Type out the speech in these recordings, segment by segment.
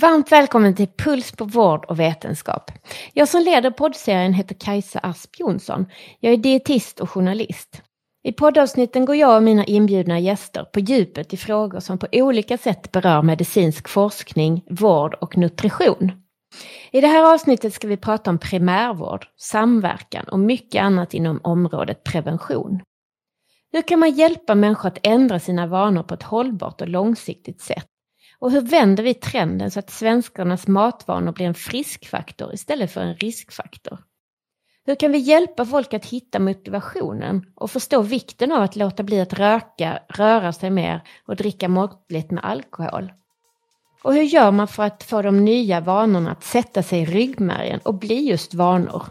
Varmt välkommen till Puls på vård och vetenskap. Jag som leder poddserien heter Kajsa Asp Jonsson. Jag är dietist och journalist. I poddavsnitten går jag och mina inbjudna gäster på djupet i frågor som på olika sätt berör medicinsk forskning, vård och nutrition. I det här avsnittet ska vi prata om primärvård, samverkan och mycket annat inom området prevention. Hur kan man hjälpa människor att ändra sina vanor på ett hållbart och långsiktigt sätt? Och hur vänder vi trenden så att svenskarnas matvanor blir en friskfaktor istället för en riskfaktor? Hur kan vi hjälpa folk att hitta motivationen och förstå vikten av att låta bli att röka, röra sig mer och dricka måttligt med alkohol? Och hur gör man för att få de nya vanorna att sätta sig i ryggmärgen och bli just vanor?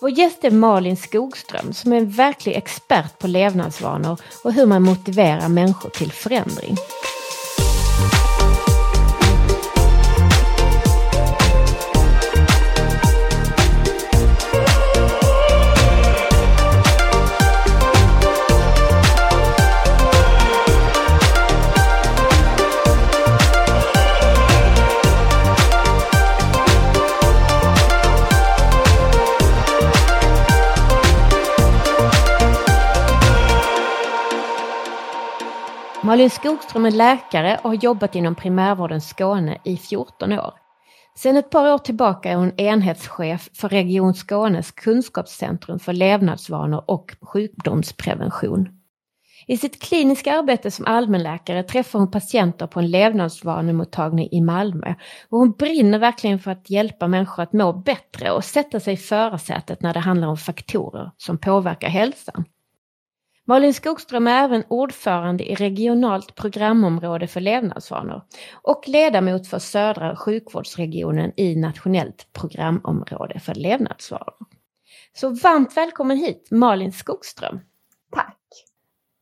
Vår gäst är Malin Skogström som är en verklig expert på levnadsvanor och hur man motiverar människor till förändring. Malin Skogström är läkare och har jobbat inom primärvården Skåne i 14 år. Sedan ett par år tillbaka är hon enhetschef för Region Skånes kunskapscentrum för levnadsvanor och sjukdomsprevention. I sitt kliniska arbete som allmänläkare träffar hon patienter på en levnadsvanemottagning i Malmö och hon brinner verkligen för att hjälpa människor att må bättre och sätta sig i förarsätet när det handlar om faktorer som påverkar hälsan. Malin Skogström är även ordförande i regionalt programområde för levnadsvanor och ledamot för södra sjukvårdsregionen i nationellt programområde för levnadsvanor. Så varmt välkommen hit Malin Skogström. Tack.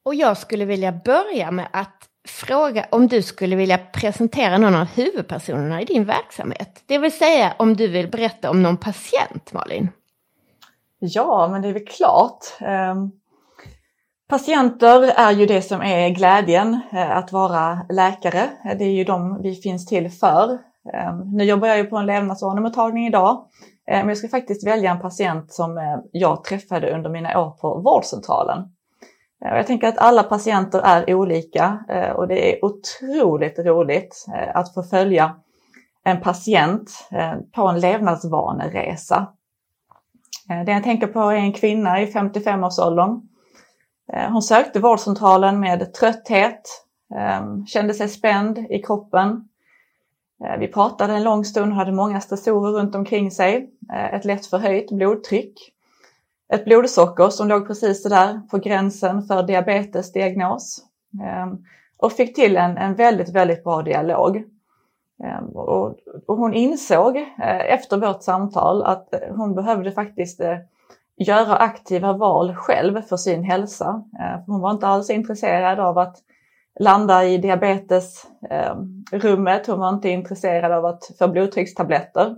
Och jag skulle vilja börja med att fråga om du skulle vilja presentera någon av huvudpersonerna i din verksamhet. Det vill säga om du vill berätta om någon patient, Malin. Ja, men det är väl klart. Um... Patienter är ju det som är glädjen eh, att vara läkare. Det är ju de vi finns till för. Ehm, nu jobbar jag ju på en levnadsvanemottagning idag, eh, men jag ska faktiskt välja en patient som eh, jag träffade under mina år på vårdcentralen. Jag tänker att alla patienter är olika och det är otroligt roligt att få följa en patient på en levnadsvaneresa. Det jag tänker på är en kvinna i 55-årsåldern Eh, hon sökte vårdcentralen med trötthet, ehm, kände sig spänd i kroppen. Eh, vi pratade en lång stund, hade många stressorer runt omkring sig, eh, ett lätt förhöjt blodtryck, ett blodsocker som låg precis där på gränsen för diabetesdiagnos ehm, och fick till en, en väldigt, väldigt bra dialog. Ehm, och, och hon insåg efter vårt samtal att hon behövde faktiskt göra aktiva val själv för sin hälsa. Eh, hon var inte alls intresserad av att landa i diabetesrummet. Eh, hon var inte intresserad av att få blodtryckstabletter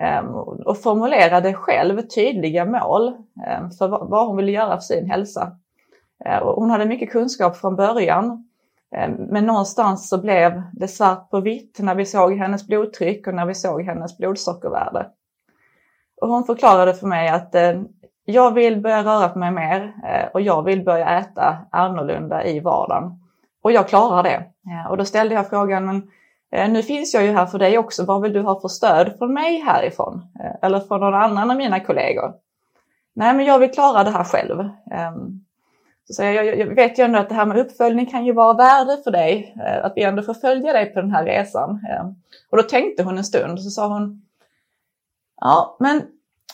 eh, och formulerade själv tydliga mål för vad hon ville göra för sin hälsa. Hon hade mycket kunskap från början men någonstans så blev det svart på vitt när vi såg hennes blodtryck och när vi såg hennes blodsockervärde. Och hon förklarade för mig att jag vill börja röra på mig mer eh, och jag vill börja äta annorlunda i vardagen. Och jag klarar det. Och då ställde jag frågan, men eh, nu finns jag ju här för dig också, vad vill du ha för stöd från mig härifrån? Eh, eller från någon annan av mina kollegor? Nej, men jag vill klara det här själv. Ehm, så jag, jag, vet ju ändå att det här med uppföljning kan ju vara värde för dig, att vi ändå får följa dig på den här resan. Ehm, och då tänkte hon en stund och så sa hon, ja, men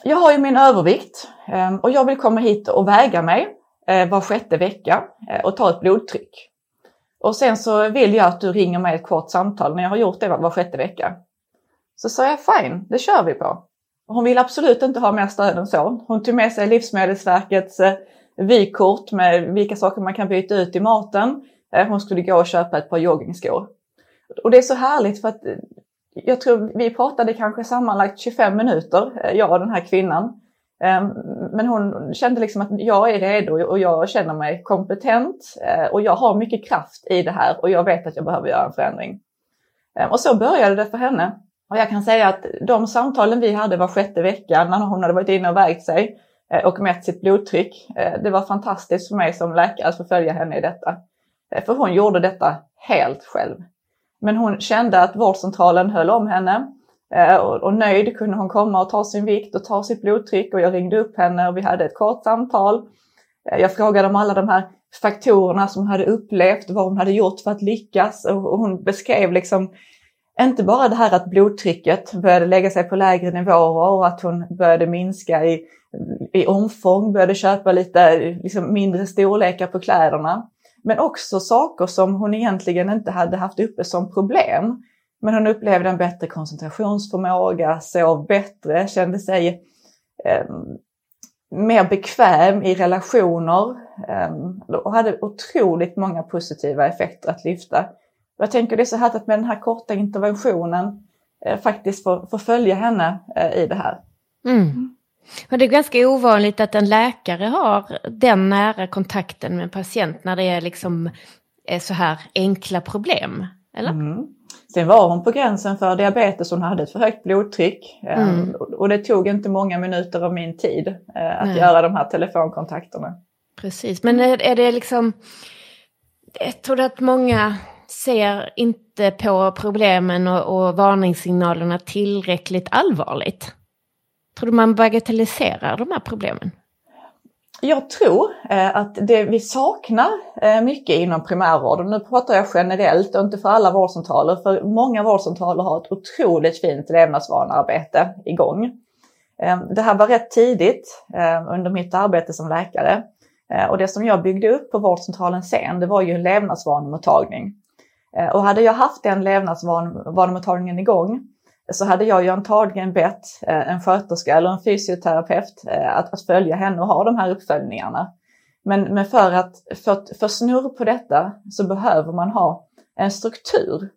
jag har ju min övervikt ehm, och jag vill komma hit och väga mig eh, var sjätte vecka eh, och ta ett blodtryck. Och sen så vill jag att du ringer mig ett kort samtal när jag har gjort det var sjätte vecka. Så sa jag fine, det kör vi på. Hon vill absolut inte ha mer stöd än så. Hon tog med sig Livsmedelsverkets eh, vykort med vilka saker man kan byta ut i maten. Hon skulle gå och köpa ett par joggingskor. Och det är så härligt för att jag tror vi pratade kanske sammanlagt 25 minuter, eh, jag och den här kvinnan. Ehm, men hon kände liksom att jag är redo och jag känner mig kompetent eh, och jag har mycket kraft i det här och jag vet att jag behöver göra en förändring. Ehm, och så började det för henne. Och jag kan säga att de samtalen vi hade var sjätte vecka när hon hade varit inne och vägt sig eh, och mätt sitt blodtryck. Det var fantastiskt för mig som läkare att få följa henne i detta. För hon gjorde detta helt själv. Men hon kände att vårdcentralen höll om henne eh, och nöjd kunde hon komma och ta sin vikt och ta sitt blodtryck och jag ringde upp henne och vi hade ett kort samtal. Eh, jag frågade om alla de här faktorerna som hon hade upplevt, vad hon hade gjort för att lyckas och hon beskrev liksom inte bara det här att blodtrycket började lägga sig på lägre nivåer och att hon började minska i, i omfång, började köpa lite liksom mindre storlekar på kläderna. Men också saker som hon egentligen inte hade haft uppe som problem. Men hon upplevde en bättre koncentrationsförmåga, sov bättre, kände sig eh, mer bekväm i relationer eh, och hade otroligt många positiva effekter att lyfta. Jag tänker det är så här att med den här korta interventionen eh, faktiskt få, få följa henne eh, i det här. Mm. Och det är ganska ovanligt att en läkare har den nära kontakten med patient när det är liksom är så här enkla problem, eller? Mm. Sen var hon på gränsen för diabetes, hon hade ett för högt blodtryck. Eh, mm. Och det tog inte många minuter av min tid eh, att Nej. göra de här telefonkontakterna. Precis, men är, är det liksom... Jag tror att många ser inte på problemen och, och varningssignalerna tillräckligt allvarligt. Tror du man bagatelliserar de här problemen? Jag tror eh, att det vi saknar eh, mycket inom primärvården, nu pratar jag generellt och inte för alla vårdcentraler, för många vårdcentraler har ett otroligt fint levnadsvanearbete igång. Eh, det här var rätt tidigt under mitt arbete som läkare och det som jag byggde upp på vårdcentralen sen, det var ju en levnadsvanemottagning. Och hade jag haft den levnadsvanemottagningen igång så hade jag ju antagligen bett eh, en sköterska eller en fysioterapeut eh, att, att följa henne och ha de här uppföljningarna. Men, men för att få för snurr på detta så behöver man ha en struktur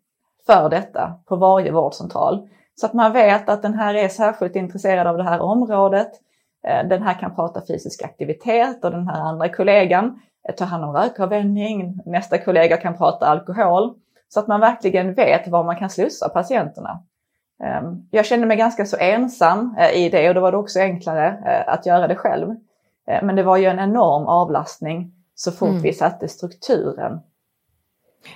för detta på varje vårdcentral. Så att man vet att den här är särskilt intresserad av det här området. Eh, den här kan prata fysisk aktivitet och den här andra kollegan tar hand om rökavvänjning. Nästa kollega kan prata alkohol. Så att man verkligen vet var man kan slussa patienterna. Ehm, jag kände mig ganska så ensam eh, i det och då var det också enklare eh, att göra det själv. Eh, men det var ju en enorm avlastning så fort mm. vi satte strukturen.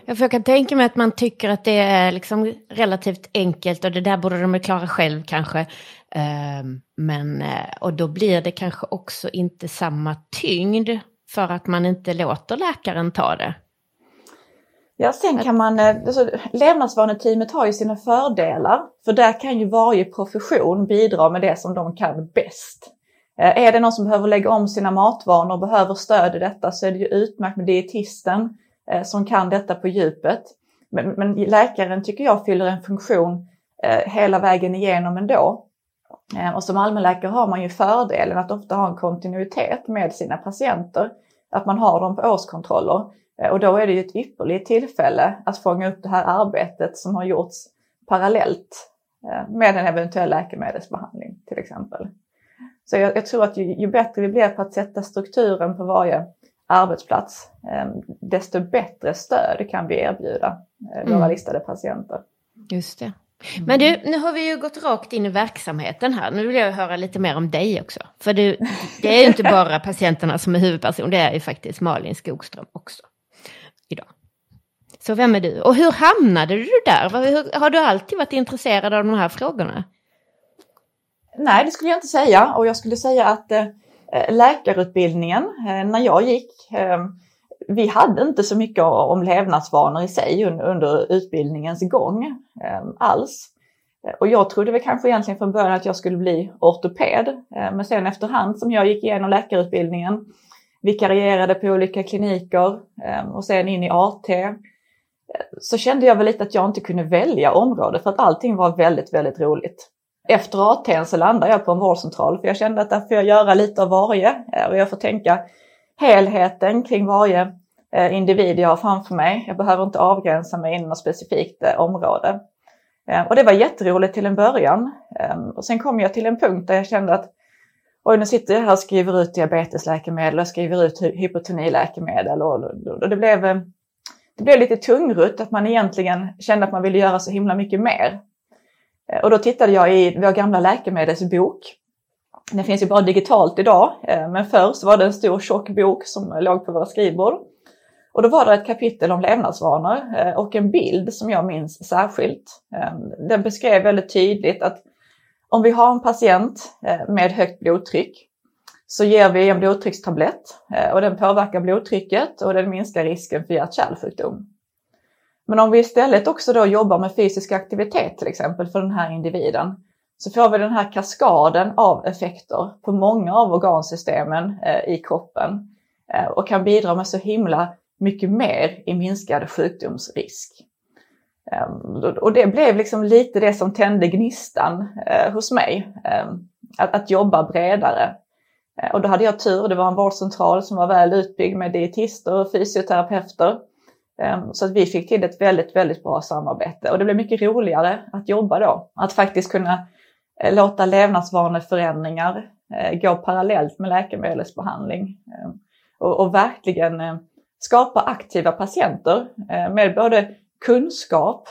Jag kan tänka mig att man tycker att det är liksom relativt enkelt och det där borde de klara själv kanske. Ehm, men, och då blir det kanske också inte samma tyngd för att man inte låter läkaren ta det. Ja, sen kan man, eh, alltså, levnadsvaneteamet har ju sina fördelar, för där kan ju varje profession bidra med det som de kan bäst. Eh, är det någon som behöver lägga om sina matvanor och behöver stöd i detta så är det ju utmärkt med dietisten eh, som kan detta på djupet. Men, men läkaren tycker jag fyller en funktion hela vägen igenom ändå. Och som allmänläkare har man ju fördelen att ofta ha en kontinuitet med sina patienter. Att man har dem på årskontroller. Eh, och då är det ju ett ypperligt tillfälle att fånga upp det här arbetet som har gjorts parallellt eh, med en eventuell läkemedelsbehandling till exempel. Så jag, jag tror att ju, ju, bättre vi blir på att sätta strukturen på varje arbetsplats, eh, desto bättre stöd kan vi erbjuda våra mm. listade patienter. Just det. Mm. Men du, nu har vi ju gått rakt in i verksamheten här. Nu vill jag höra lite mer om dig också. För du, det är ju inte bara patienterna som är huvudperson, det är ju faktiskt Malin Skogström också. Så vem är du? Och hur hamnade du där? Har du alltid varit intresserad av de här frågorna? Nej, det skulle jag inte säga. Och jag skulle säga att eh, läkarutbildningen, eh, när jag gick, eh, vi hade inte så mycket om levnadsvanor i sig under, under utbildningens gång eh, alls. Eh, och jag trodde väl kanske egentligen från början att jag skulle bli ortoped. Eh, men sen efterhand som jag gick igenom läkarutbildningen vikarierade på olika kliniker eh, och sen in i AT. Så kände jag väl lite att jag inte kunde välja område för att allting var väldigt, väldigt roligt. Efter AT så landade jag på en vårdcentral för jag kände att där får jag göra lite av varje eh, och jag får tänka helheten kring varje eh, individ jag har framför mig. Jag behöver inte avgränsa mig inom något specifikt eh, område. Och det var jätteroligt till en början. Ehm, och sen kom jag till en punkt där jag kände att Oj, nu sitter jag här och skriver ut diabetesläkemedel och skriver ut hypotoniläkemedel och, och det blev, det blev lite tungrut att man egentligen kände att man ville göra så himla mycket mer. Eh, och då tittade jag i vår gamla läkemedelsbok. Den finns ju bara digitalt idag, eh, men förr så var det en stor tjock bok som låg på våra skrivbord. Och då var det ett kapitel om levnadsvanor eh, och en bild som jag minns särskilt. Den beskrev väldigt tydligt att om vi har en patient med högt blodtryck så ger vi en blodtryckstablett eh, och den påverkar blodtrycket och den minskar risken för hjärt-kärlsjukdom. Men om vi istället också då jobbar med fysisk aktivitet till exempel för den här individen så får vi den här kaskaden av effekter på många av organsystemen eh, i kroppen eh, och kan bidra med så himla mycket mer i minskad sjukdomsrisk. Ehm, och det blev liksom lite det som tände gnistan hos mig, ehm, att, att, jobba bredare. Eh, och då hade jag tur, det var en vårdcentral som var väl utbyggd med dietister och fysioterapeuter ehm, så att vi fick till ett väldigt, väldigt bra samarbete och det blev mycket roligare att jobba då. Att faktiskt kunna eh, låta levnadsvaneförändringar eh, gå parallellt med läkemedelsbehandling. Ehm, och, verkligen skapa aktiva patienter med både kunskap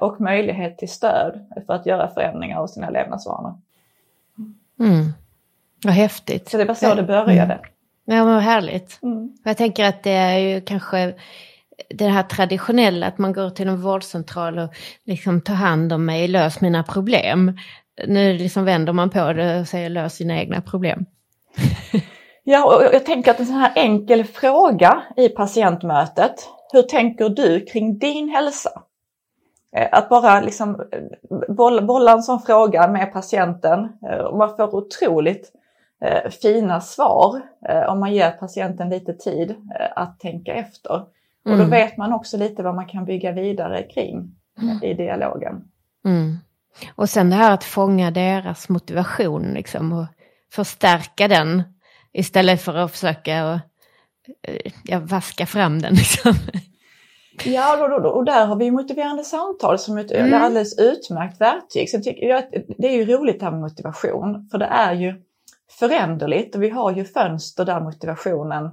och möjlighet till stöd för att göra förändringar av sina levnadsvanor. Mm. Vad häftigt. Så det var så det började. Mm. Ja, men vad härligt. Mm. Jag tänker att det är ju kanske det här traditionella att man går till en vårdcentral och liksom tar hand om mig, lös mina problem. Nu liksom vänder man på det och säger lös sina egna problem. ja, och jag tänker att en sån här enkel fråga i patientmötet, hur tänker du kring din hälsa? Eh, att bara liksom eh, bolla, bolla en sån fråga med patienten eh, man får otroligt fina svar om man ger patienten lite tid att tänka efter. Och då mm. vet man också lite vad man kan bygga vidare kring mm. i dialogen. Mm. Och sen det här att fånga deras motivation liksom och förstärka den istället för att försöka och, eh, ja, vaska fram den. Liksom. Ja, och, och, där har vi motiverande samtal som ett mm. alldeles utmärkt verktyg. Sen tycker jag att det är ju roligt det här med motivation, för det är ju föränderligt och vi har ju fönster där motivationen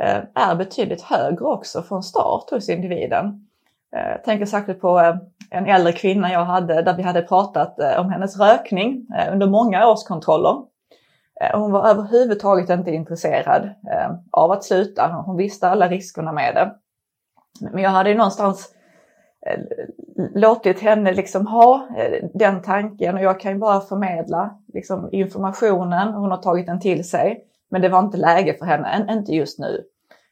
eh, är betydligt högre också från start hos individen. Jag tänker särskilt på eh, en äldre kvinna jag hade där vi hade pratat om hennes rökning under många årskontroller. Hon var överhuvudtaget inte intresserad av att sluta. Hon visste alla riskerna med det. Men jag hade ju någonstans Eh, låtit henne liksom ha eh, den tanken och jag kan ju bara förmedla liksom informationen. Hon har tagit den till sig. Men det var inte läge för henne, inte just nu.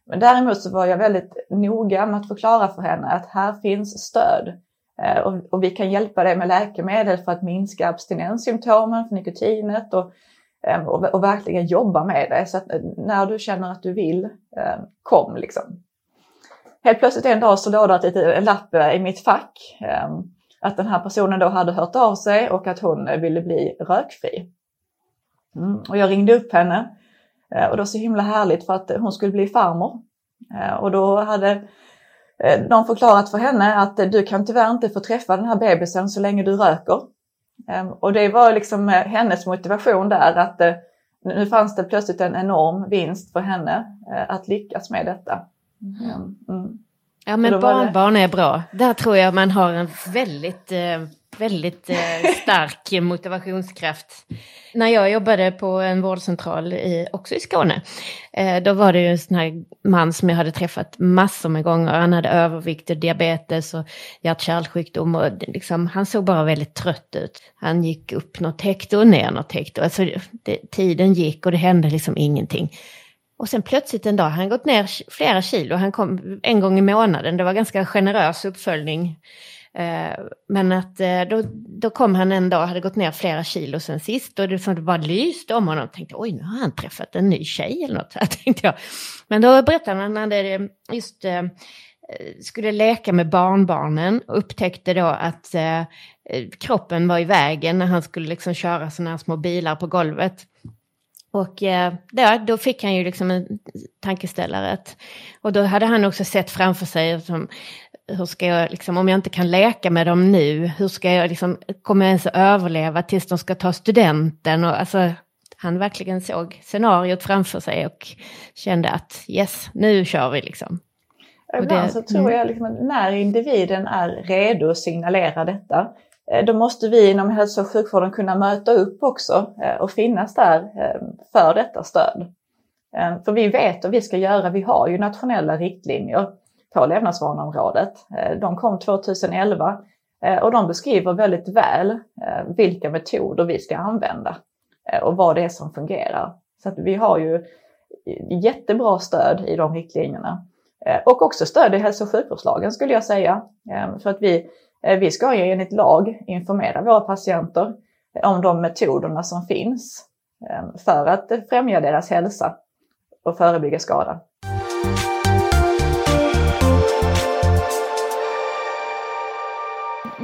Men däremot så var jag väldigt noga med att förklara för henne att här finns stöd. Eh, och, vi kan hjälpa dig med läkemedel för att minska abstinenssymptomen för nikotinet och, och, och verkligen jobba med det. Så att när du känner att du vill, kom liksom. Helt plötsligt en dag så låg det en lapp eh, i mitt fack ehm, att den här personen då hade hört av sig och att hon eh, ville bli rökfri. Mm. Och jag ringde upp henne eh, och det var så himla härligt för att hon skulle bli farmor. Och då hade de förklarat för henne att du kan tyvärr inte få träffa den här bebisen så länge du röker. Ehm, och det var liksom hennes motivation där att nu fanns det plötsligt en enorm vinst för henne att lyckas med detta. Mm. Mm. Ja men barnbarn är bra. Där tror jag man har en väldigt väldigt eh, stark motivationskraft. När jag jobbade på en vårdcentral i, också i Skåne, eh, då var det ju en sån här man som jag hade träffat massor med gånger. Han hade övervikt och diabetes och hjärt-kärlsjukdom och liksom, han såg bara väldigt trött ut. Han gick upp något hekto och ner något hekto. Alltså, det, tiden gick och det hände liksom ingenting. Och sen plötsligt en dag, han gått ner flera kilo, han kom en gång i månaden, det var ganska generös uppföljning. Eh, men att eh, då, då kom han en dag, hade gått ner flera kilo sen sist och det, som bara lyste om honom. Jag Tänkte oj, nu har han träffat en ny tjej eller något. Här, tänkte jag. Men då berättade han att han just eh, skulle leka med barnbarnen och upptäckte då att kroppen var i vägen när han skulle liksom köra sådana här små bilar på golvet. Och eh, då, då fick han ju liksom en tankeställare. Och då hade han också sett framför sig som hur ska jag, liksom, om jag inte kan leka med dem nu, hur ska jag, liksom, kommer jag ens överleva tills de ska ta studenten? Och, alltså, han verkligen såg scenariot framför sig och kände att yes, nu kör vi liksom. Ibland så tror mm. jag liksom att när individen är redo att signalera detta, Eh, då måste vi inom hälso och sjukvården kunna möta upp också eh, och finnas där eh, för detta stöd. För vi vet och vi ska göra, vi har ju nationella riktlinjer på levnadsvaneområdet. De kom 2011 och de beskriver väldigt väl vilka metoder vi ska använda och vad det är som fungerar. Så att vi har ju jättebra stöd i de riktlinjerna. Och också stöd i hälso och sjukvårdslagen skulle jag säga. För att vi, Eh, vi ska ju enligt lag informera våra patienter eh, om de metoderna som finns eh, för att främja deras hälsa och förebygga skada.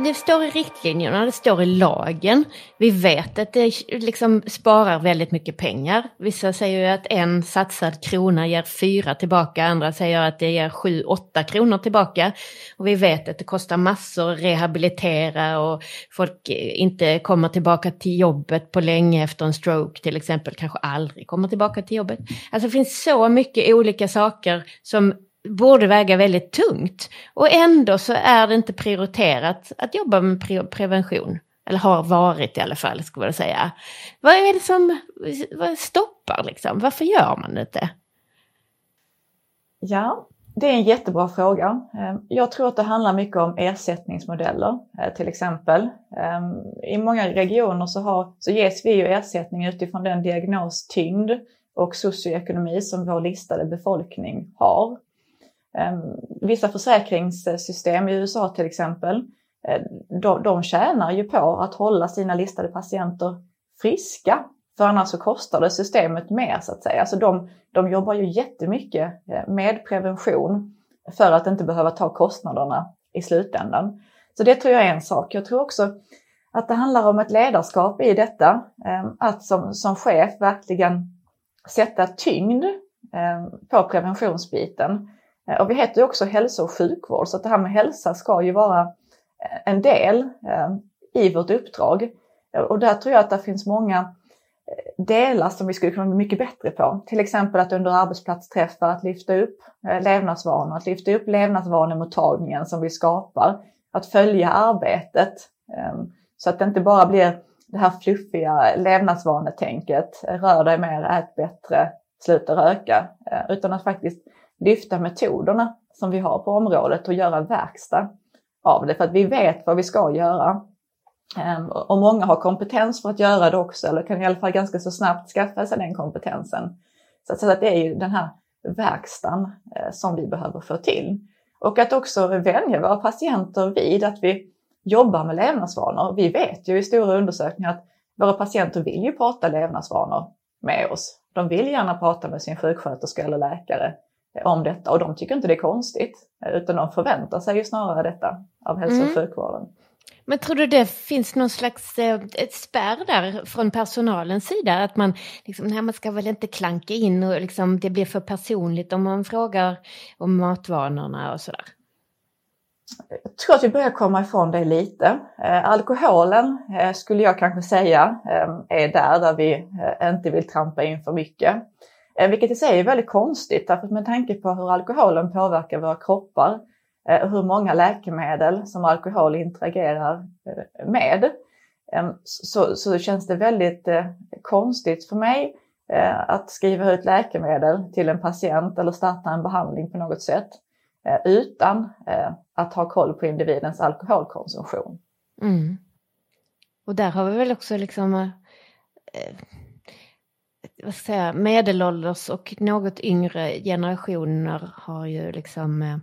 Det står i riktlinjerna, det står i lagen. Vi vet att det liksom sparar väldigt mycket pengar. Vissa säger ju att en satsad krona ger fyra tillbaka, andra säger att det ger sju, åtta kronor tillbaka. Och vi vet att det kostar massor att rehabilitera och folk inte kommer tillbaka till jobbet på länge efter en stroke till exempel, kanske aldrig kommer tillbaka till jobbet. Alltså det finns så mycket olika saker som borde väga väldigt tungt. Och ändå så är det inte prioriterat att jobba med pre prevention. Eller har varit i alla fall, skulle jag säga. Vad är det som vad stoppar liksom? Varför gör man det inte? Ja, det är en jättebra fråga. Ehm, jag tror att det handlar mycket om ersättningsmodeller eh, till exempel. Ehm, I många regioner så, har, så ges vi ju ersättning utifrån den diagnostyngd och socioekonomi som vår listade befolkning har. Ehm, vissa försäkringssystem i USA till exempel, eh, de, de tjänar ju på att hålla sina listade patienter friska. För annars så kostar det systemet mer så att säga. Alltså de, de jobbar ju jättemycket eh, med prevention för att inte behöva ta kostnaderna i slutändan. Så det tror jag är en sak. Jag tror också att det handlar om ett ledarskap i detta. Ehm, att som, som chef verkligen sätta tyngd ehm, på preventionsbiten. Eh, och vi heter ju också hälso och sjukvård så att det här med hälsa ska ju vara eh, en del eh, i vårt uppdrag. Och där tror jag att det finns många delar som vi skulle kunna bli mycket bättre på. Till exempel att under arbetsplatsträffar att lyfta upp levnadsvanor, att lyfta upp levnadsvanemottagningen som vi skapar, att följa arbetet så att det inte bara blir det här fluffiga levnadsvanetänket, rör dig mer, ät bättre, sluta röka, utan att faktiskt lyfta metoderna som vi har på området och göra verkstad av det. För att vi vet vad vi ska göra. Ehm, och många har kompetens för att göra det också, eller kan i alla fall ganska så snabbt skaffa sig den kompetensen. Så att det är ju den här verkstaden eh, som vi behöver få till. Och att också vänja våra patienter vid att vi jobbar med levnadsvanor. Vi vet ju i stora undersökningar att våra patienter vill ju prata levnadsvanor med oss. De vill gärna prata med sin sjuksköterska eller läkare om detta och de tycker inte det är konstigt utan de förväntar sig ju snarare detta av hälso och mm. sjukvården. Men tror du det finns någon slags eh, ett spärr där från personalens sida? Att man, liksom, nej, man ska väl inte klanka in och liksom, det blir för personligt om man frågar om matvanorna och sådär? Jag tror att vi börjar komma ifrån det lite. Eh, alkoholen eh, skulle jag kanske säga eh, är där, där vi eh, inte vill trampa in för mycket. Eh, vilket i sig är väldigt konstigt, därför med tanke på hur alkoholen påverkar våra kroppar eh, och hur många läkemedel som alkohol interagerar eh, med, så, så känns det väldigt konstigt för mig att skriva ut läkemedel till en patient eller starta en behandling på något sätt utan att ha koll på individens alkoholkonsumtion. Mm. Och där har vi väl också liksom vad ska jag säga, medelålders och något yngre generationer har ju liksom eh,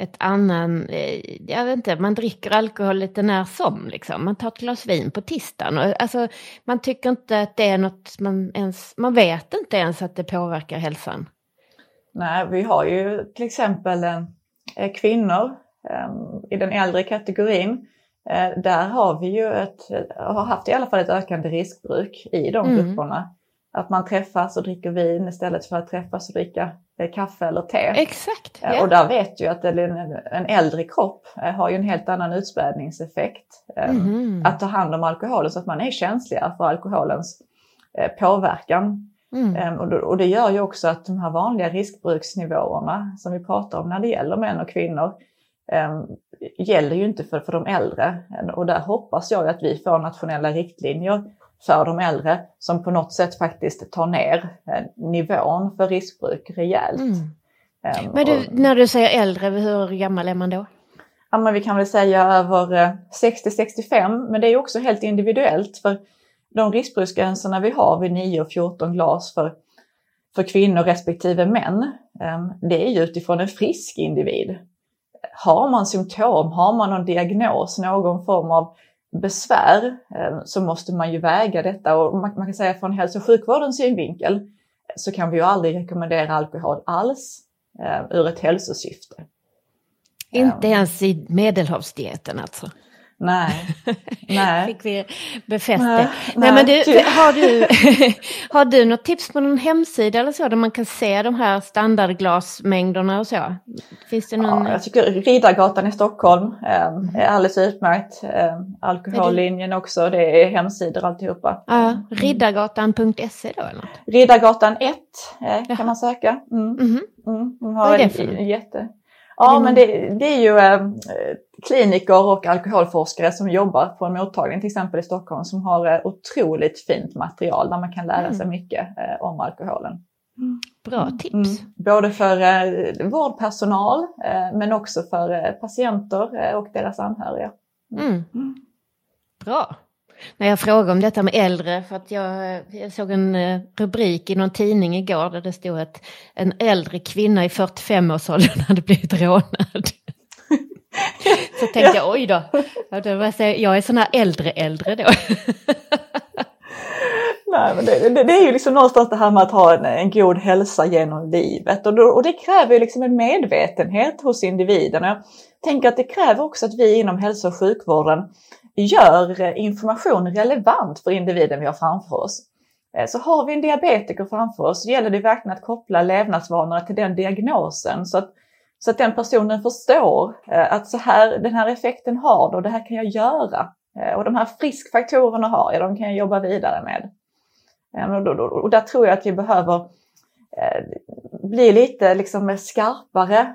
ett annan, eh, jag vet inte, man dricker alkohol lite när som liksom. Man tar ett glas vin på tisdagen. Och, alltså, man tycker inte att det är något man ens, man vet inte ens att det påverkar hälsan. Nej, vi har ju till exempel eh, kvinnor eh, i den äldre kategorin. Eh, där har vi ju ett, har haft i alla fall ett ökande riskbruk i de mm. grupperna. Att man träffas och dricker vin istället för att träffas och dricka eh, kaffe eller te. Exakt. Yeah. Och där vet ju att en äldre kropp eh, har ju en helt annan utspädningseffekt. Mm. Att ta hand om alkoholen så att man är känsligare för alkoholens påverkan. Mm. Och det gör ju också att de här vanliga riskbruksnivåerna som vi pratar om när det gäller män och kvinnor gäller ju inte för, för de äldre. Och där hoppas jag att vi får nationella riktlinjer för de äldre som på något sätt faktiskt tar ner nivån för riskbruk rejält. Mm. Men du, när du säger äldre, hur gammal är man då? Ja, men vi kan väl säga över 60-65, men det är också helt individuellt. för de riskbruksgränserna vi har vid 9 och 14 glas för, för kvinnor respektive män, det är ju utifrån en frisk individ. Har man symptom, har man någon diagnos, någon form av besvär så måste man ju väga detta och man, kan säga från hälso och sjukvårdens synvinkel så kan vi ju aldrig rekommendera alkohol alls ur ett hälsosyfte. Inte ens i medelhavsdieten alltså? Nej. Nej. Fick vi befäst det. Nej, men du, har, du, har du något tips på någon hemsida eller så där man kan se de här standardglasmängderna och så? Finns det någon... Ja, jag tycker Riddargatan i Stockholm eh, är alldeles utmärkt. Eh, alkohollinjen också, det är hemsidor alltihopa. Ja, mm. riddargatan.se då eller? Riddargatan 1 eh, kan man söka. Mm. Mm -hmm. mm. De har Vad är det för en, jätte... Ja, men det, det är ju eh, kliniker och alkoholforskare som jobbar på en mottagning till exempel i Stockholm som har eh, otroligt fint material där man kan lära sig mm. mycket eh, om alkoholen. Mm. Bra mm. tips! Mm. Både för eh, vårdpersonal eh, men också för eh, patienter eh, och deras anhöriga. Mm. Bra! När jag frågade om detta med äldre, för att jag, jag såg en eh, rubrik i någon tidning igår där det stod att en äldre kvinna i 45-årsåldern hade blivit rånad. Så tänkte jag, oj då, jag är sån här äldre äldre då. Nej, men det, det, det, är ju liksom någonstans det här med att ha en, en god hälsa genom livet och, då, och det kräver ju liksom en medvetenhet hos individen. Jag tänker att det kräver också att vi inom hälso och sjukvården gör eh, information relevant för individen vi har framför oss. Eh, så har vi en diabetiker framför oss så gäller det verkligen att koppla levnadsvanorna till den diagnosen så att, så att den personen förstår eh, att så här, den här effekten har det och det här kan jag göra. Och de här friskfaktorerna har jag, de kan jag jobba vidare med. Och där tror jag att vi behöver bli lite liksom skarpare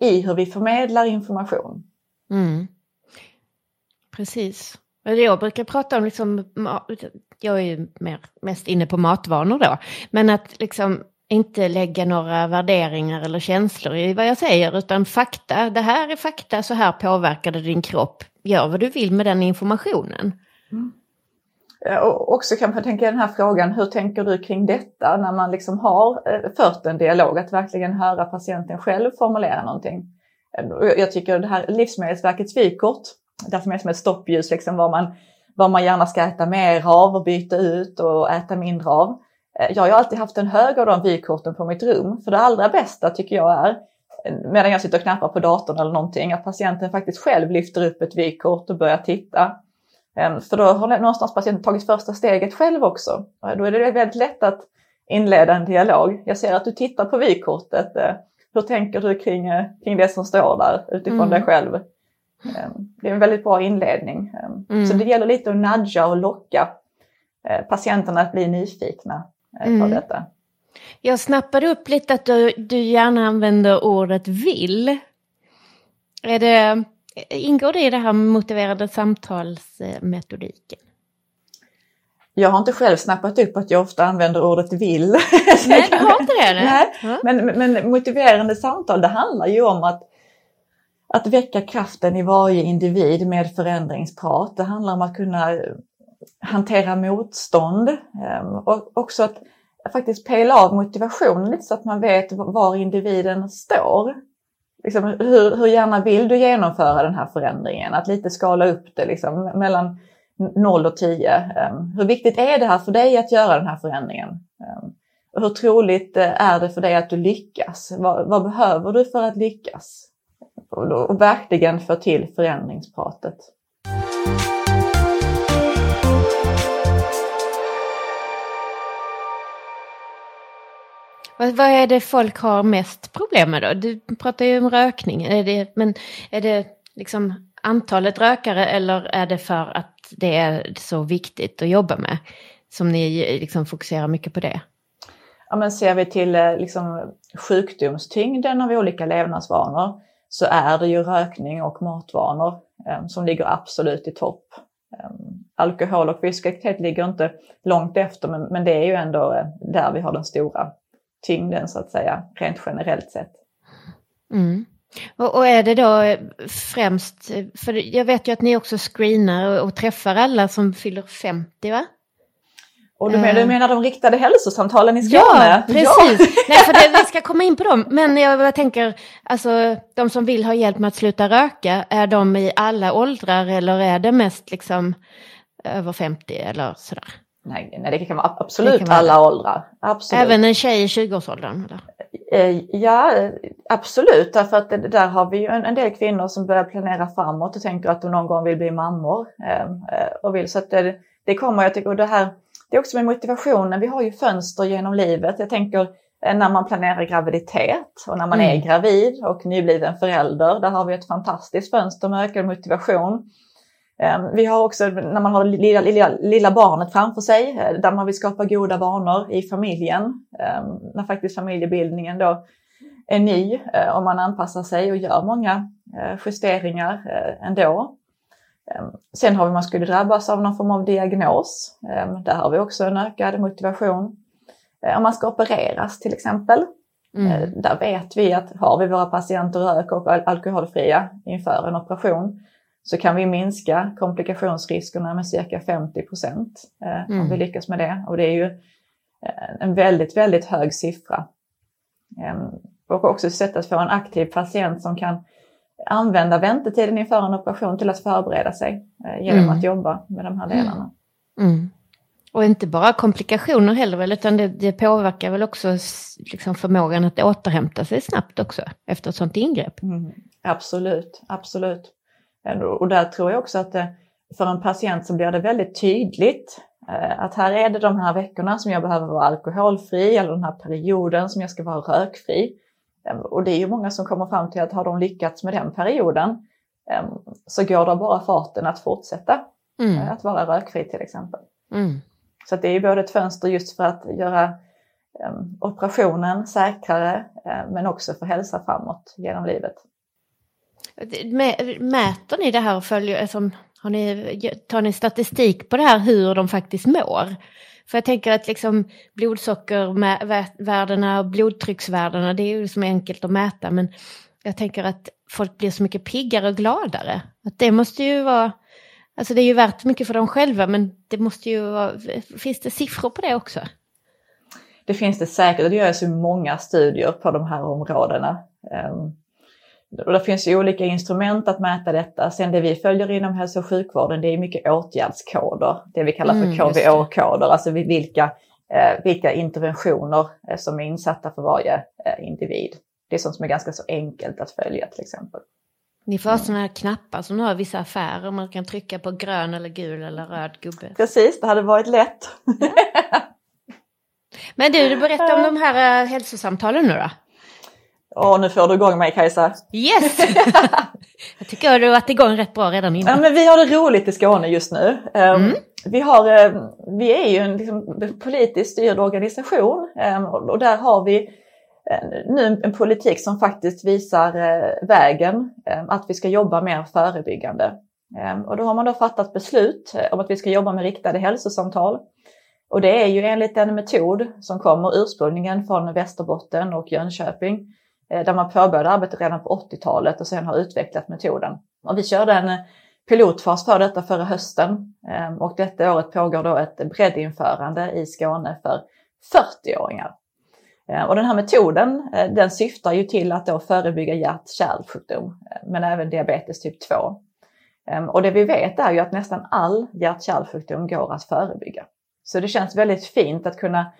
i hur vi förmedlar information. Mm. Precis. Jag brukar prata om, liksom, jag är ju mer, mest inne på matvanor då, men att liksom inte lägga några värderingar eller känslor i vad jag säger, utan fakta. Det här är fakta, så här påverkar det din kropp. Gör vad du vill med den informationen. Mm. Och också kan man tänka den här frågan, hur tänker du kring detta när man liksom har eh, fört en dialog, att verkligen höra patienten själv formulera någonting. Jag tycker det här Livsmedelsverkets vykort Därför är som ett stoppljus, liksom vad, man, vad man gärna ska äta mer av och byta ut och äta mindre av. Eh, jag har ju alltid haft en hög av de vykorten på mitt rum, för det allra bästa tycker jag är, medan jag sitter och knappar på datorn eller någonting, att patienten faktiskt själv lyfter upp ett vykort och börjar titta. Ehm, för då har någonstans patienten tagit första steget själv också. Då är det väldigt lätt att inleda en dialog. Jag ser att du tittar på vykortet. Eh, hur tänker du kring, eh, kring det som står där utifrån mm. dig själv? Ehm, det är en väldigt bra inledning. Ehm, mm. Så det gäller lite att nudga och locka eh, patienterna att bli nyfikna eh, på mm. detta. Jag snappade upp lite att du, du gärna använder ordet vill. Är det, ingår det i det här motiverade samtalsmetodiken? Jag har inte själv snappat upp att jag ofta använder ordet vill. Nej, du har inte det? Nej. Men, men motiverande samtal, det handlar ju om att att väcka kraften i varje individ med förändringsprat. Det handlar om att kunna eh, hantera motstånd ehm, och också att faktiskt pejla av motivationen lite så att man vet var individen står. Liksom, hur, hur gärna vill du genomföra den här förändringen? Att lite skala upp det liksom, mellan 0 och 10. Ehm, hur viktigt är det här för dig att göra den här förändringen? Ehm, hur troligt eh, är det för dig att du lyckas? Vad, vad behöver du för att lyckas? Och, verkligen få till förändringspratet. Vad, är det folk har mest problem med då? Du pratar ju om rökning, är det, men är det liksom antalet rökare eller är det för att det är så viktigt att jobba med? som ni liksom fokuserar mycket på det? Ja, men ser vi till liksom, sjukdomstyngden av olika levnadsvanor så är det ju rökning och matvanor eh, som ligger absolut i topp. Eh, alkohol och fysisk aktivitet ligger inte långt efter men, men det är ju ändå eh, där vi har den stora tyngden så att säga, rent generellt sett. Mm. Och, och, är det då främst, för jag vet ju att ni också screenar och, och träffar alla som fyller 50 va? Och du menar, du menar de riktade hälsosamtalen i Skåne? Ja, precis. Ja. Nej, för det, vi ska komma in på dem. Men jag tänker, alltså de som vill ha hjälp med att sluta röka, är de i alla åldrar eller är det mest liksom över 50 eller sådär? Nej, nej det kan vara absolut kan vara alla åldrar. Absolut. Även en tjej i 20-årsåldern? Eh, ja, absolut. Därför att det, där har vi ju en, del kvinnor som börjar planera framåt och tänker att de någon gång vill bli mammor. Eh, eh och vill, så att det, det kommer, jag tycker, och det här det är också med motivationen. Vi har ju fönster genom livet. Jag tänker eh, när man planerar graviditet och när man mm. är gravid och nybliven förälder. Där har vi ett fantastiskt fönster med ökad motivation. Ehm, vi har också när man har lilla, lilla, lilla barnet framför sig, eh, där man vill skapa goda vanor i familjen. Ehm, när faktiskt familjebildningen då är ny eh, och man anpassar sig och gör många justeringar ändå. Ehm, sen har vi, man skulle drabbas av någon form av diagnos. Ehm, där har vi också en ökad motivation. Ehm, om man ska opereras till exempel. Mm. Där vet vi att har vi våra patienter rök och alkoholfria inför en operation så kan vi minska komplikationsriskerna med cirka 50 procent mm. om vi lyckas med det. Och det är ju eh, en väldigt, väldigt hög siffra. Och också sätt att få en aktiv patient som kan använda väntetiden inför en operation till att förbereda sig eh, genom mm. att jobba med de här delarna. Mm. Och inte bara komplikationer heller utan det, det påverkar väl också liksom förmågan att återhämta sig snabbt också efter ett sådant ingrepp? Mm. Absolut, absolut. Och där tror jag också att det, för en patient så blir det väldigt tydligt eh, att här är det de här veckorna som jag behöver vara alkoholfri eller den här perioden som jag ska vara rökfri. Ehm, och det är ju många som kommer fram till att har de lyckats med den perioden ehm, så går det bara farten att fortsätta mm. Eh, att vara rökfri till exempel. Mm. Så det är ju både ett fönster just för att göra ehm, operationen säkrare men också för hälsa framåt genom livet. Mäter ni det här och följer, alltså, har ni, tar ni statistik på det här hur de faktiskt mår? För jag tänker att liksom blodsockervärdena och blodtrycksvärdena, det är ju liksom enkelt att mäta, men jag tänker att folk blir så mycket piggare och gladare. Att det måste ju vara, alltså det är ju värt mycket för dem själva, men det måste ju vara, finns det siffror på det också? Det finns det säkert och det görs ju många studier på de här områdena. Ehm, och det finns ju olika instrument att mäta detta. Sen det vi följer inom hälso och sjukvården det är mycket åtgärdskoder, det vi kallar för mm, KVÅ-koder, alltså vilka, eh, vilka interventioner eh, som är insatta för varje eh, individ. Det är sånt som är ganska så enkelt att följa till exempel. Ni får ha sådana här knappar som du har i vissa affärer, man kan trycka på grön eller gul eller röd gubbe. Precis, det hade varit lätt. Men du, du berättar om de här hälsosamtalen nu då? Åh, nu får du igång mig Kajsa. Yes! jag tycker att du har varit igång rätt bra redan innan. Ja, men vi har det roligt i Skåne just nu. Ehm, mm. Vi, har, ehm, vi är ju en liksom, politiskt styrd organisation ehm, och där har vi eh, nu en politik som faktiskt visar eh, vägen att vi ska jobba mer förebyggande. Och då har man då fattat beslut eh, om att vi ska jobba med riktade hälsosamtal. Och det är ju enligt en metod som kommer ursprungligen från Västerbotten och Jönköping Eh, där man påbörjade arbetet redan på 80-talet och sen har utvecklat metoden. Och vi körde en eh, pilotfas för detta förra hösten eh, och detta året pågår då ett breddinförande i Skåne för 40-åringar. Och den här metoden den syftar ju till att då förebygga hjärt-kärlsjukdom men även diabetes typ 2. Och det vi vet är ju att nästan all hjärt-kärlsjukdom går att förebygga. Så det känns väldigt fint att kunna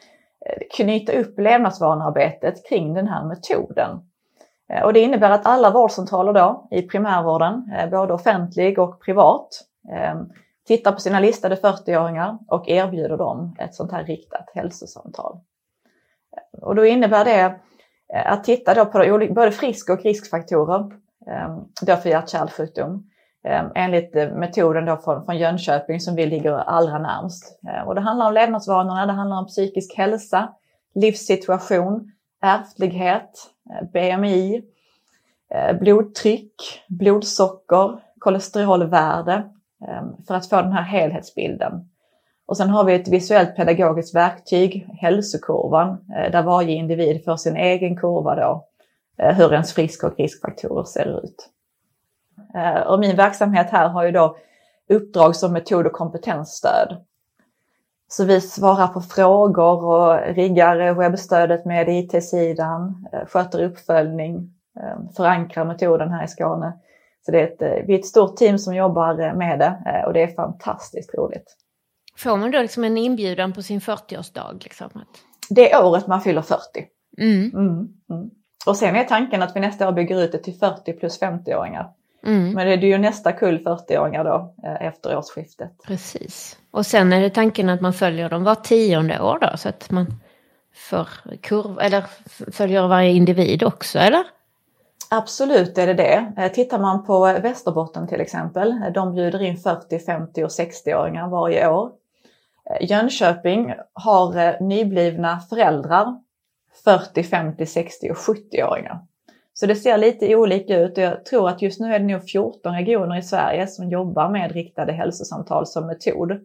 Eh, knyta upp levnadsvanearbetet kring den här metoden. Eh, och det innebär att alla vårdcentraler då i primärvården, eh, både offentlig och privat, tittar på sina listade 40-åringar och erbjuder dem ett sånt här riktat hälsosamtal. Och då innebär det att titta då på både frisk och riskfaktorer då för hjärt-kärlsjukdom. Ehm, enligt eh, metoden då från, från Jönköping som vi ligger allra närmst. Ehm, och det handlar om levnadsvanorna, det handlar om psykisk hälsa, livssituation, ärftlighet, eh, BMI, eh, blodtryck, blodsocker, kolesterolvärde ehm, för att få den här helhetsbilden. Och sen har vi ett visuellt pedagogiskt verktyg, hälsokurvan, där varje individ får sin egen kurva då, hur ens frisk och riskfaktorer ser ut. Eh, och min verksamhet här har ju då uppdrag som metod och kompetensstöd. Så vi svarar på frågor och riggar webbstödet med IT-sidan, sköter uppföljning, förankrar metoden här i Skåne. Så det är ett, vi är ett stort team som jobbar med det och det är fantastiskt roligt. Får man då liksom en inbjudan på sin 40-årsdag? Liksom? Det är året man fyller 40. Mm. Mm, mm. Och sen är tanken att vi nästa år bygger ut det till 40 plus 50-åringar. Mm. Men det är ju nästa kull 40-åringar då eh, efter årsskiftet. Precis. Och sen är det tanken att man följer dem var tionde år då så att man får kurv, eller följer varje individ också eller? Absolut är det det. Eh, tittar man på Västerbotten till exempel, eh, de bjuder in 40, 50 och 60-åringar varje år. Jönköping har nyblivna föräldrar 40, 50, 60 och 70-åringar. Så det ser lite olika ut och jag tror att just nu är det nog 14 regioner i Sverige som jobbar med riktade hälsosamtal som metod.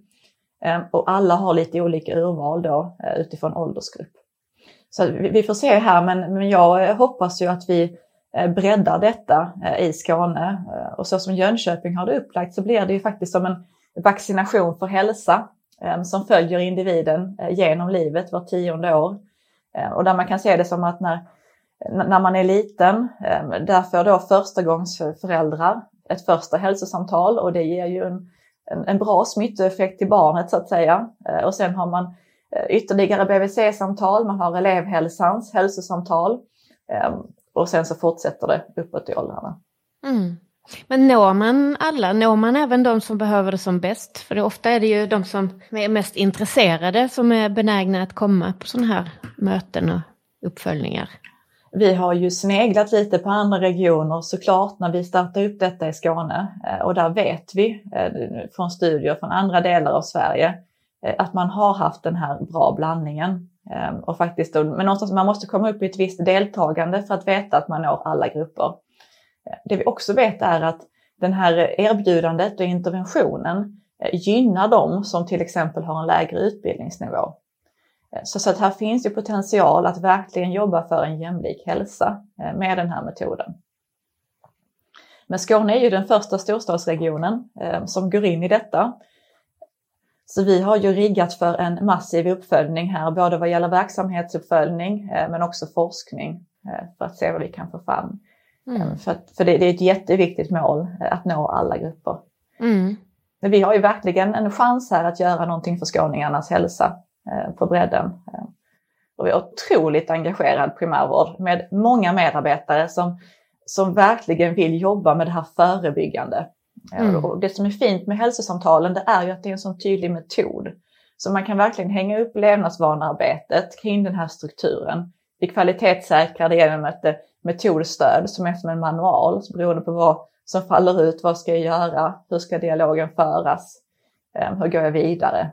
Ehm, och alla har lite olika urval då eh, utifrån åldersgrupp. Så vi får se här men jag hoppas ju att vi eh, breddar detta eh, i Skåne. Och så som Jönköping har det upplagt så blir det ju faktiskt som en vaccination för hälsa ehm, som följer individen genom livet var tionde år. Och där man kan se det som att när, när man är liten, ehm, där får då förstagångsföräldrar ett första hälsosamtal och det ger ju en, en, en bra smittoeffekt till barnet så att säga. Eh, och sen har man eh, ytterligare BVC-samtal, man har elevhälsans hälsosamtal ehm, och sen så fortsätter det uppåt i åldrarna. Mm. Men når man alla? Når man även de som behöver det som bäst? För det, ofta är det ju de som är mest intresserade som är benägna att komma på sådana här möten och uppföljningar. Vi har ju sneglat lite på andra regioner såklart när vi startade upp detta i Skåne eh, och där vet vi eh, från studier från andra delar av Sverige eh, att man har haft den här bra blandningen. Ehm, och faktiskt, men någonstans man måste komma upp i ett visst deltagande för att veta att man når alla grupper. Det vi också vet är att den här erbjudandet och interventionen gynnar dem som till exempel har en lägre utbildningsnivå. Eh, så, att här finns ju potential att verkligen jobba för en jämlik hälsa eh, med den här metoden. Men Skåne är ju den första storstadsregionen som går in i detta. Så vi har ju riggat för en massiv uppföljning här, både vad gäller verksamhetsuppföljning men också forskning för att se vad vi kan få fram. Mm. För, för det, det, är ett jätteviktigt mål eh, att nå alla grupper. Mm. Men vi har ju verkligen en chans här att göra någonting för skåningarnas hälsa eh, på bredden. Eh, och vi har otroligt engagerad primärvård med många medarbetare som, som verkligen vill jobba med det här förebyggande. Mm. Och det som är fint med hälsosamtalen det är ju att det är en sån tydlig metod. Så man kan verkligen hänga upp levnadsvanearbetet kring den här strukturen. Vi kvalitetssäkrar det genom ett metodstöd som är som en manual beroende på vad som faller ut. Vad ska jag göra? Hur ska dialogen föras? Hur går jag vidare?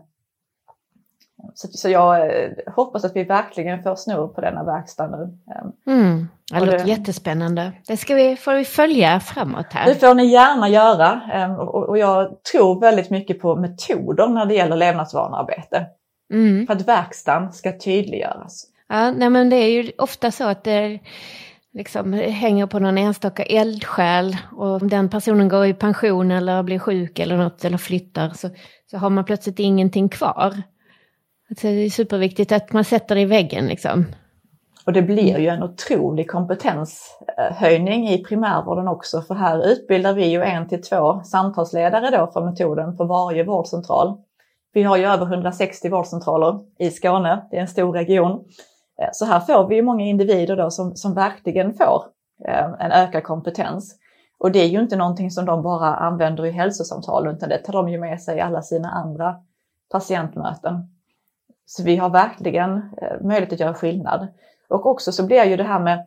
Så, så jag eh, hoppas att vi verkligen får snurr på denna verkstad nu. Ehm, mm, det låter jättespännande. Det ska vi, får vi följa framåt här. Det får ni gärna göra. Ehm, och jag tror väldigt mycket på metoder när det gäller levnadsvanearbete. Mm. För att verkstaden ska tydliggöras. Ja, nej men det är ju ofta så att det liksom hänger på någon enstaka eldsjäl och om den personen går i pension eller blir sjuk eller något eller flyttar så, så har man plötsligt ingenting kvar. Alltså det är superviktigt att man sätter det i väggen liksom. Och det blir ju en otrolig kompetenshöjning i primärvården också för här utbildar vi ju en till två samtalsledare då för metoden på varje vårdcentral. Vi har ju över 160 vårdcentraler i Skåne, det är en stor region. Eh, så här får vi ju många individer då som, som verkligen får eh, en ökad kompetens. Och det är ju inte någonting som de bara använder i hälsosamtal utan det tar de ju med sig i alla sina andra patientmöten. Så vi har verkligen eh, möjlighet att göra skillnad. Och också så blir ju det här med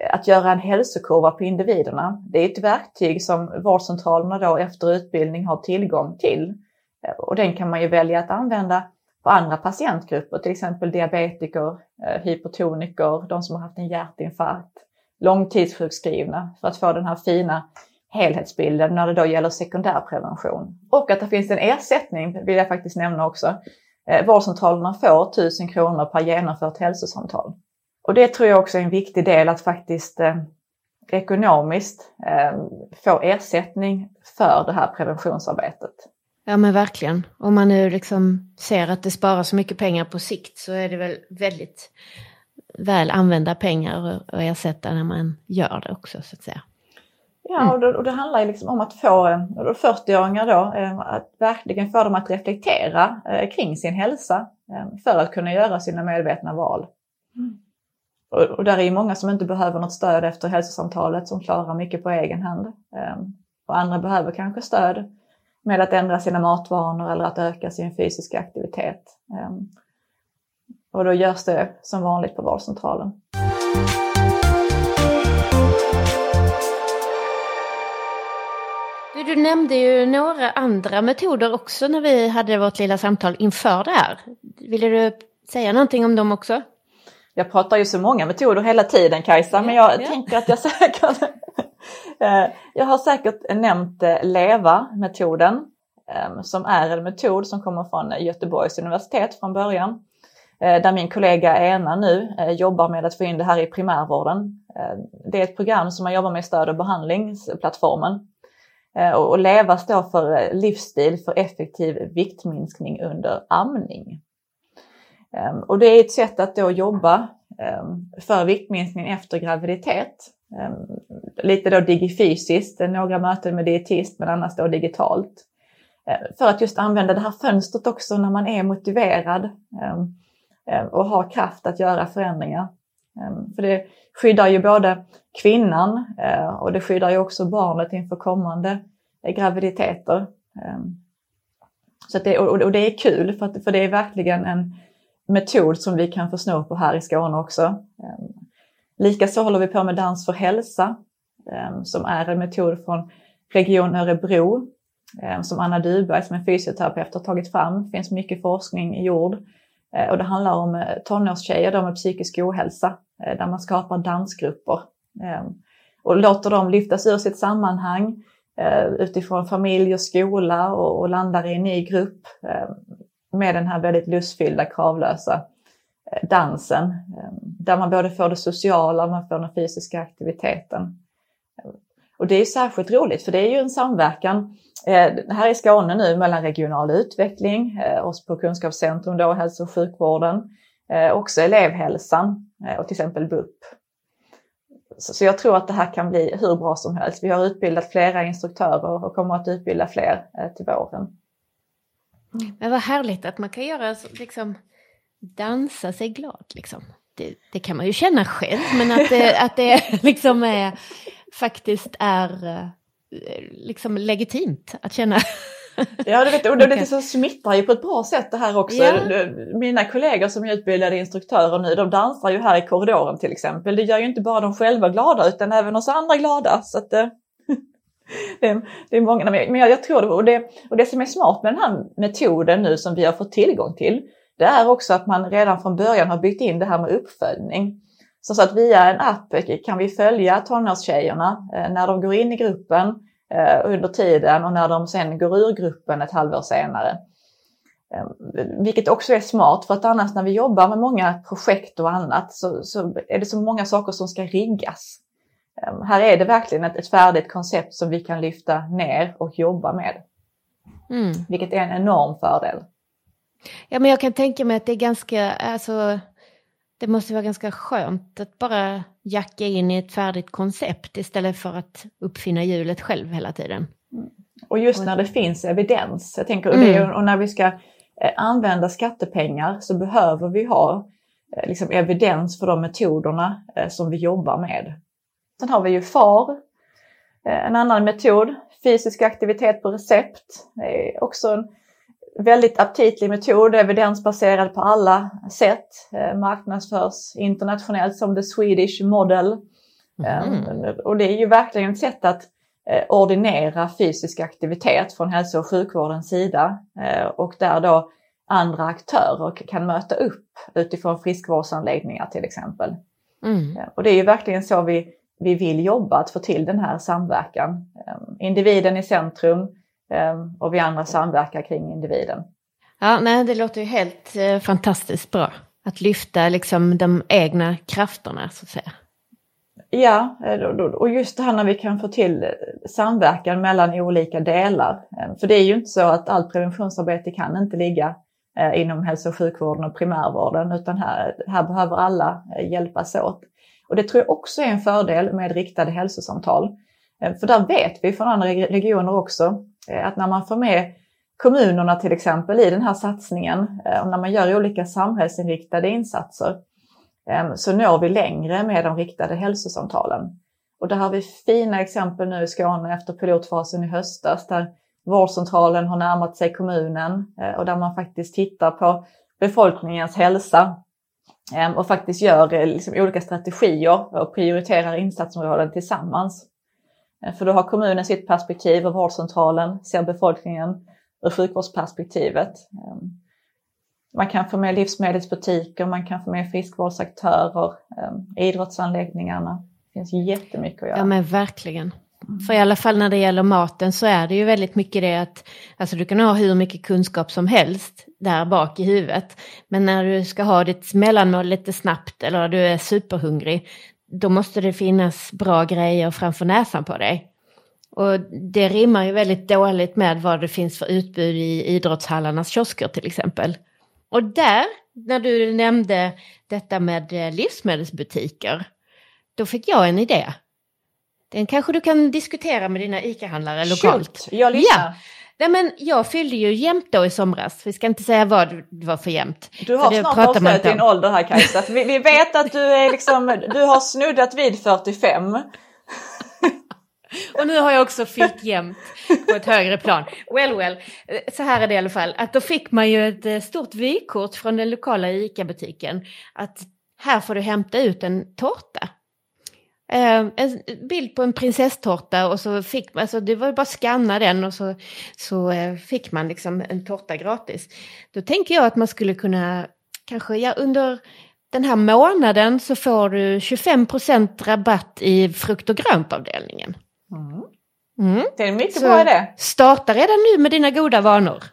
eh, att göra en hälsokurva på individerna. Det är ett verktyg som vårdcentralerna då efter utbildning har tillgång till. Eh, och den kan man ju välja att använda på andra patientgrupper, till exempel diabetiker, hypotoniker, hypertoniker, de som har haft en hjärtinfarkt, långtidssjukskrivna för att få den här fina helhetsbilden när det då gäller sekundärprevention. Och att det finns en ersättning vill jag faktiskt nämna också. Eh, vårdcentralerna får 1000 kronor per genomfört hälsosamtal. Och det tror jag också är en viktig del att faktiskt eh, ekonomiskt eh, få ersättning för det här preventionsarbetet. Ja men verkligen. Om man nu liksom ser att det sparar så mycket pengar på sikt så är det väl väldigt väl använda pengar att ersätta när man gör det också så att säga. Ja, och det, och det handlar liksom om att få 40-åringar då, eh, att verkligen få dem att reflektera eh, kring sin hälsa eh, för att kunna göra sina medvetna val. Mm. Och, och där är ju många som inte behöver något stöd efter hälsosamtalet som klarar mycket på egen hand. Och andra behöver kanske stöd med att ändra sina matvanor eller att öka sin fysiska aktivitet. Och då görs det som vanligt på vårdcentralen. Du, nämnde ju några andra metoder också när vi hade vårt lilla samtal inför det här. Ville du säga någonting om dem också? Jag pratar ju så många metoder hela tiden Kajsa, men jag ja. tänker att jag säkert Eh, jag har säkert nämnt eh, LEVA-metoden ehm, som är en metod som kommer från Göteborgs universitet från början. Eh, där min kollega Ena nu jobbar med att få in det här i primärvården. Det är ett program som man jobbar med i stöd och behandlingsplattformen. Eh, och LEVA står för eh, livsstil för effektiv viktminskning under amning. Ehm, och det är ett sätt att då jobba ehm, för viktminskning efter graviditet ehm, lite då digifysiskt, eh, några möten med dietist men annars då digitalt. För att just använda det här fönstret också när man är motiverad och har kraft att göra förändringar. Ehm, för det skyddar ju både kvinnan eh, och det skyddar ju också barnet inför kommande eh, graviditeter. Ehm, så det, och det är kul för, att, för det är verkligen en metod som vi kan få snå på här i Skåne också. Ehm, likaså håller vi på med Dans för hälsa som är en metod från Region Örebro som Anna Duberg som är fysioterapeut har tagit fram. Det finns mycket forskning gjord Eh, och det handlar om eh, tonårstjejer med psykisk ohälsa eh, där man skapar dansgrupper ehm, och låter dem lyftas ur sitt sammanhang utifrån familj och skola och, landar i en ny grupp ehm, med den här väldigt lustfyllda, kravlösa dansen. Ehm, där man både får det sociala och man får den fysiska aktiviteten. Och det är särskilt roligt för det är ju en samverkan eh, här i Skåne nu mellan regional utveckling, eh, oss på Kunskapscentrum då, hälso och sjukvården, också elevhälsan och till exempel BUP. Så jag tror att det här kan bli hur bra som helst. Vi har utbildat flera instruktörer och kommer att utbilda fler till våren. Men vad härligt att man kan göra liksom dansa sig glad liksom. Det, det, kan man ju känna själv, men att det, att det liksom är, faktiskt är eh, liksom legitimt att känna. Ja, du vet, och det, det så smittar ju på ett bra sätt det här också. Ja. Mina kollegor som är utbildade instruktörer nu, de dansar ju här i korridoren till exempel. Det gör ju inte bara de själva glada utan även oss andra glada. Så att, det, är, det är många, men jag, jag tror det och, det, och det som är smart med den här metoden nu som vi har fått tillgång till, det är också att man redan från början har byggt in det här med uppföljning. Så att via en app kan vi följa tonårstjejerna eh, när de går in i gruppen eh, under tiden och när de sen går ur gruppen ett halvår senare. Eh, vilket också är smart för att annars när vi jobbar med många projekt och annat så, så är det så många saker som ska riggas. Här är det verkligen ett, ett färdigt koncept som vi kan lyfta ner och jobba med. Mm. Vilket är en enorm fördel. Ja, men jag kan tänka mig att det är ganska, alltså, det måste vara ganska skönt att bara jacka in i ett färdigt koncept istället för att uppfinna hjulet själv hela tiden. Mm. Och just när det finns evidens, jag tänker, mm. det, och när vi ska eh, använda skattepengar så behöver vi ha eh, liksom, evidens för de metoderna eh, som vi jobbar med. Sen har vi ju FAR, en annan metod, fysisk aktivitet på recept. Det är också en väldigt aptitlig metod, evidensbaserad på alla sätt. Eh, marknadsförs internationellt som the Swedish model. Mm. Och det är ju verkligen ett sätt att ordinera fysisk aktivitet från hälso och sjukvårdens sida och där då andra aktörer kan möta upp utifrån friskvårdsanläggningar till exempel. Mm. Och det är ju verkligen så vi, vi vill jobba, att få till den här samverkan. Individen i centrum och vi andra samverkar kring individen. Ja, nej, det låter ju helt eh, fantastiskt bra. Att lyfta liksom de egna krafterna så att säga. Ja, eh, och just det här när vi kan få till eh, samverkan mellan olika delar. Eh, för det är ju inte så att allt preventionsarbete kan inte ligga inom hälso och sjukvården och primärvården utan här, här behöver alla hjälpas åt. Och det tror jag också är en fördel med riktade hälsosamtal. För där vet vi från andra regioner också Eh, att när man får med kommunerna till exempel i den här satsningen eh, och när man gör olika samhällsinriktade insatser eh, så når vi längre med de riktade hälsosamtalen. Och där har vi fina exempel nu i Skåne efter pilotfasen i höstas där vårdcentralen har närmat sig kommunen och där man faktiskt tittar på befolkningens hälsa och faktiskt gör liksom olika strategier och prioriterar insatsområden tillsammans. Eh, för då har kommunen sitt perspektiv och vårdcentralen ser befolkningen ur sjukvårdsperspektivet. Ehm, man kan få med livsmedelsbutiker, man kan få med friskvårdsaktörer, eh, idrottsanläggningarna. Det finns jättemycket att göra. Ja men verkligen. Mm. För i alla fall när det gäller maten så är det ju väldigt mycket det att alltså du kan ha hur mycket kunskap som helst där bak i huvudet. Men när du ska ha ditt mellanmål lite snabbt eller du är superhungrig då måste det finnas bra grejer framför näsan på dig. Och det rimmar ju väldigt dåligt med vad det finns för utbud i idrottshallarnas kiosker till exempel. Och där, när du nämnde detta med eh, livsmedelsbutiker, då fick jag en idé. Den kanske du kan diskutera med dina ICA-handlare lokalt. Shoot, jag lyssnar. Ja. Nej, men jag fyllde ju jämt då i somras. Vi ska inte säga vad det var för jämt. Du har snart avslöjat din ålder här Kajsa. Vi, vi vet att du, är liksom, du har snuddat vid 45. Och nu har jag också fyllt jämnt på ett högre plan. Well, well. Så här är det i alla fall. Att då fick man ju ett eh, stort vykort från den lokala ICA-butiken. Att här får du hämta ut en tårta. Eh, en bild på en prinsesstårta och så fick man, alltså det var bara att scanna den och så, så eh, fick man liksom en tårta gratis. Då tänker jag att man skulle kunna kanske, ja under den här månaden så får du 25% rabatt i frukt och gröntavdelningen. Mm. Mm. Det är mycket Så bra idé. Starta redan nu med dina goda vanor.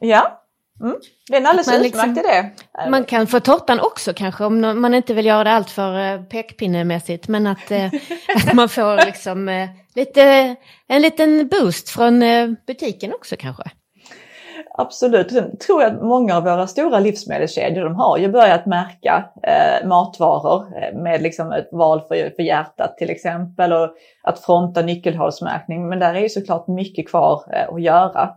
Ja, Mm. Det är en alldeles utmärkt liksom, idé. Man kan få tårtan också kanske om man inte vill göra det allt för eh, pekpinnemässigt. Men att, eh, att man får liksom eh, lite, en liten boost från butiken också kanske. Absolut. Sen tror jag att många av våra stora livsmedelskedjor de har ju börjat märka eh, matvaror med liksom ett val för, för hjärtat till exempel och att fronta nyckelhålsmärkning. Men där är ju såklart mycket kvar eh, att göra.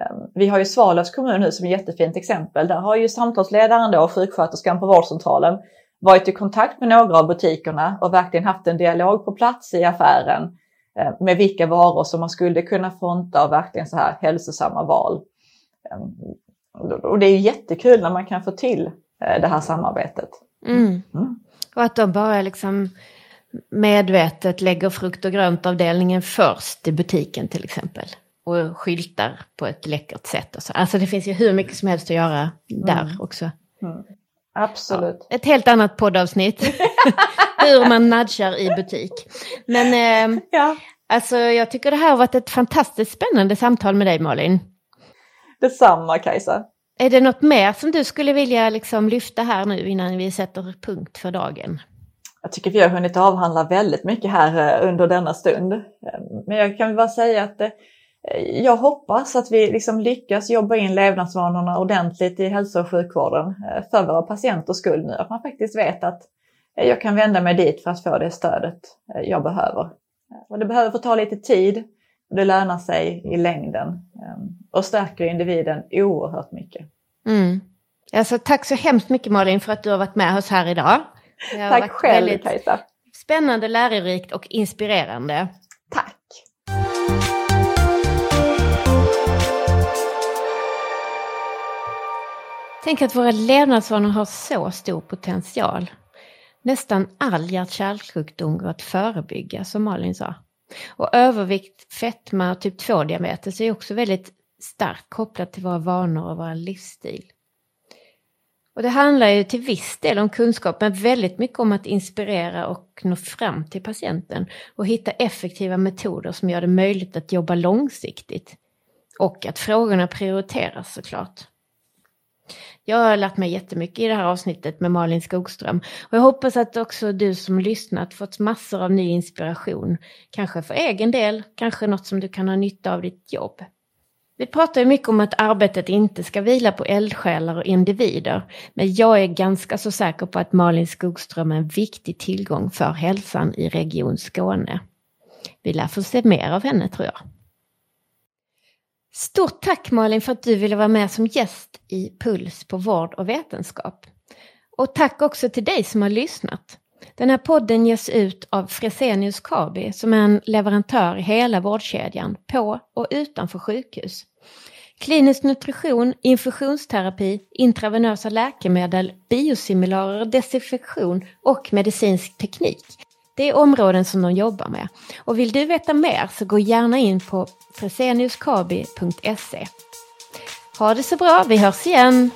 Eh, vi har ju Svalövs kommun nu som ett jättefint exempel. Där har ju samtalsledaren då, sjuksköterskan på vårdcentralen, varit i kontakt med några av butikerna och verkligen haft en dialog på plats i affären eh, med vilka varor som man skulle kunna fronta och verkligen så här hälsosamma val. Ehm, och det är jättekul när man kan få till eh, det här samarbetet. Mm. Mm. Och att de bara liksom medvetet lägger frukt och gröntavdelningen först i butiken till exempel. Och skyltar på ett läckert sätt. Och så. Alltså det finns ju hur mycket som helst att göra där mm. också. Mm. Absolut. Ja, ett helt annat poddavsnitt. hur man nudgar i butik. Men eh, ja. alltså, jag tycker det här har varit ett fantastiskt spännande samtal med dig Malin. Detsamma Kajsa. Är det något mer som du skulle vilja liksom lyfta här nu innan vi sätter punkt för dagen? Jag tycker vi har hunnit avhandla väldigt mycket här eh, under denna stund. Eh, men jag kan bara säga att eh, jag hoppas att vi liksom lyckas jobba in levnadsvanorna ordentligt i hälso och sjukvården för våra patienters skull nu. Att man faktiskt vet att jag kan vända mig dit för att få det stödet jag behöver. Och det behöver få ta lite tid det lönar sig i längden ehm, och stärker individen oerhört mycket. Mm. Alltså, tack så hemskt mycket Malin för att du har varit med oss här idag. tack själv Kajsa. Spännande, lärorikt och inspirerande. Tack. Tänk att våra levnadsvanor har så stor potential. Nästan all hjärt-kärlsjukdom går att förebygga, som Malin sa. Och övervikt, fetma och typ 2-diabetes är också väldigt starkt kopplat till våra vanor och vår livsstil. Och det handlar ju till viss del om kunskap, men väldigt mycket om att inspirera och nå fram till patienten och hitta effektiva metoder som gör det möjligt att jobba långsiktigt. Och att frågorna prioriteras såklart. Jag har lärt mig jättemycket i det här avsnittet med Malin Skogström och jag hoppas att också du som lyssnat fått massor av ny inspiration. Kanske för egen del, kanske något som du kan ha nytta av ditt jobb. Vi pratar ju mycket om att arbetet inte ska vila på eldsjälar och individer. Men jag är ganska så säker på att Malin Skogström är en viktig tillgång för hälsan i Region Skåne. Vi lär få se mer av henne tror jag. Stort tack Malin för att du ville vara med som gäst i Puls på vård och vetenskap. Och tack också till dig som har lyssnat. Den här podden ges ut av Fresenius Kabi som är en leverantör i hela vårdkedjan på och utanför sjukhus. Klinisk nutrition, infusionsterapi, intravenösa läkemedel, biosimilarer, desinfektion och medicinsk teknik. Det är områden som de jobbar med. Och vill du veta mer så gå gärna in på freseniuskabi.se. Ha det så bra, vi hörs igen!